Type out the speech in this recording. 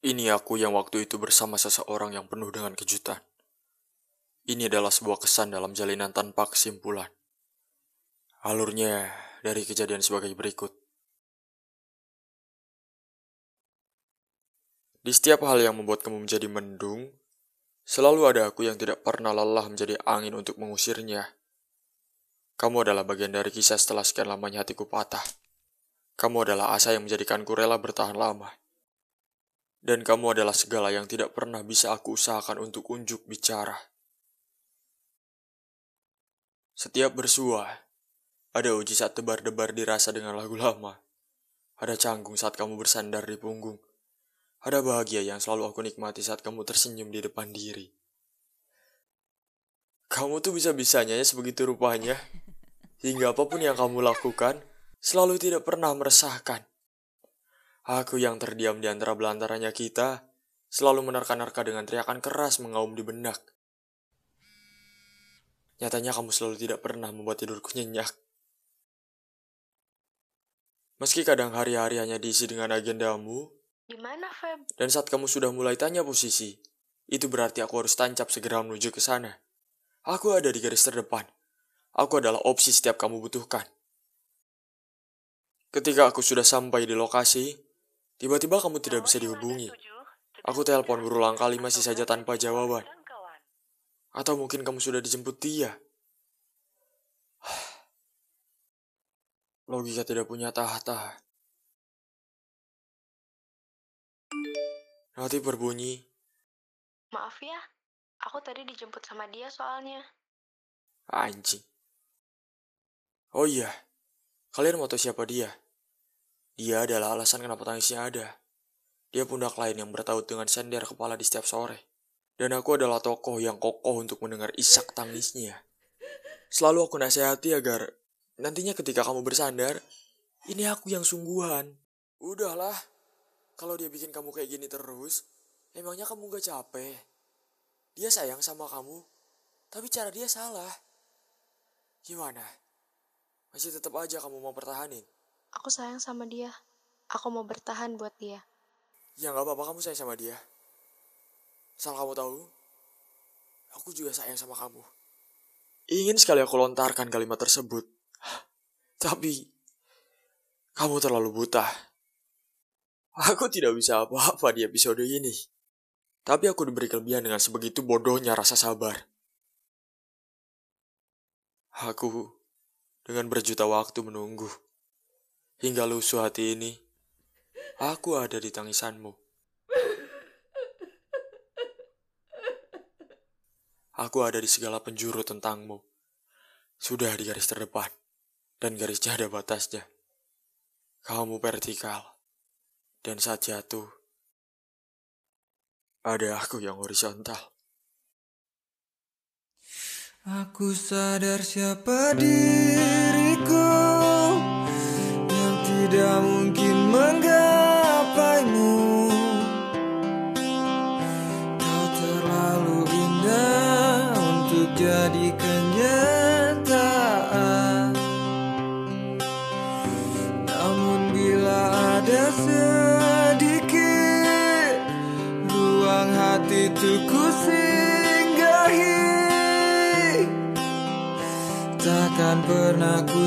Ini aku yang waktu itu bersama seseorang yang penuh dengan kejutan. Ini adalah sebuah kesan dalam jalinan tanpa kesimpulan. Alurnya dari kejadian sebagai berikut. Di setiap hal yang membuat kamu menjadi mendung, selalu ada aku yang tidak pernah lelah menjadi angin untuk mengusirnya. Kamu adalah bagian dari kisah setelah sekian lamanya hatiku patah. Kamu adalah asa yang menjadikanku rela bertahan lama. Dan kamu adalah segala yang tidak pernah bisa aku usahakan untuk unjuk bicara. Setiap bersua, ada uji saat tebar-debar dirasa dengan lagu lama. Ada canggung saat kamu bersandar di punggung. Ada bahagia yang selalu aku nikmati saat kamu tersenyum di depan diri. Kamu tuh bisa-bisanya ya sebegitu rupanya. Hingga apa pun yang kamu lakukan, selalu tidak pernah meresahkan. Aku yang terdiam di antara belantaranya kita, selalu menerka-nerka dengan teriakan keras mengaum di benak. Nyatanya kamu selalu tidak pernah membuat tidurku nyenyak. Meski kadang hari-hari hanya diisi dengan agendamu, Di mana, Feb? dan saat kamu sudah mulai tanya posisi, itu berarti aku harus tancap segera menuju ke sana. Aku ada di garis terdepan. Aku adalah opsi setiap kamu butuhkan. Ketika aku sudah sampai di lokasi, tiba-tiba kamu tidak bisa dihubungi. Aku telepon berulang kali masih saja tanpa jawaban. Atau mungkin kamu sudah dijemput dia. Logika tidak punya tahta. Notif berbunyi, Maaf ya, aku tadi dijemput sama dia soalnya. anjing. Oh iya, kalian mau tahu siapa dia? Dia adalah alasan kenapa tangisnya ada. Dia pundak lain yang bertaut dengan sender kepala di setiap sore. Dan aku adalah tokoh yang kokoh untuk mendengar isak tangisnya. Selalu aku nasihati agar nantinya ketika kamu bersandar, ini aku yang sungguhan. Udahlah, kalau dia bikin kamu kayak gini terus, emangnya kamu gak capek? Dia sayang sama kamu, tapi cara dia salah. Gimana? Masih tetap aja kamu mau pertahanin? Aku sayang sama dia. Aku mau bertahan buat dia. Ya nggak apa-apa kamu sayang sama dia. Asal kamu tahu, aku juga sayang sama kamu. Ingin sekali aku lontarkan kalimat tersebut. Tapi, kamu terlalu buta. Aku tidak bisa apa-apa di episode ini. Tapi aku diberi kelebihan dengan sebegitu bodohnya rasa sabar. Aku dengan berjuta waktu menunggu. Hingga lusuh hati ini, aku ada di tangisanmu. Aku ada di segala penjuru tentangmu. Sudah di garis terdepan, dan garisnya ada batasnya. Kamu vertikal, dan saat jatuh, ada aku yang horizontal. Aku sadar siapa yang tidak mungkin menggapaimu. Kau terlalu indah untuk jadi kenyataan. Namun bila ada sedikit ruang hati tuh ku singgahi Takkan pernah ku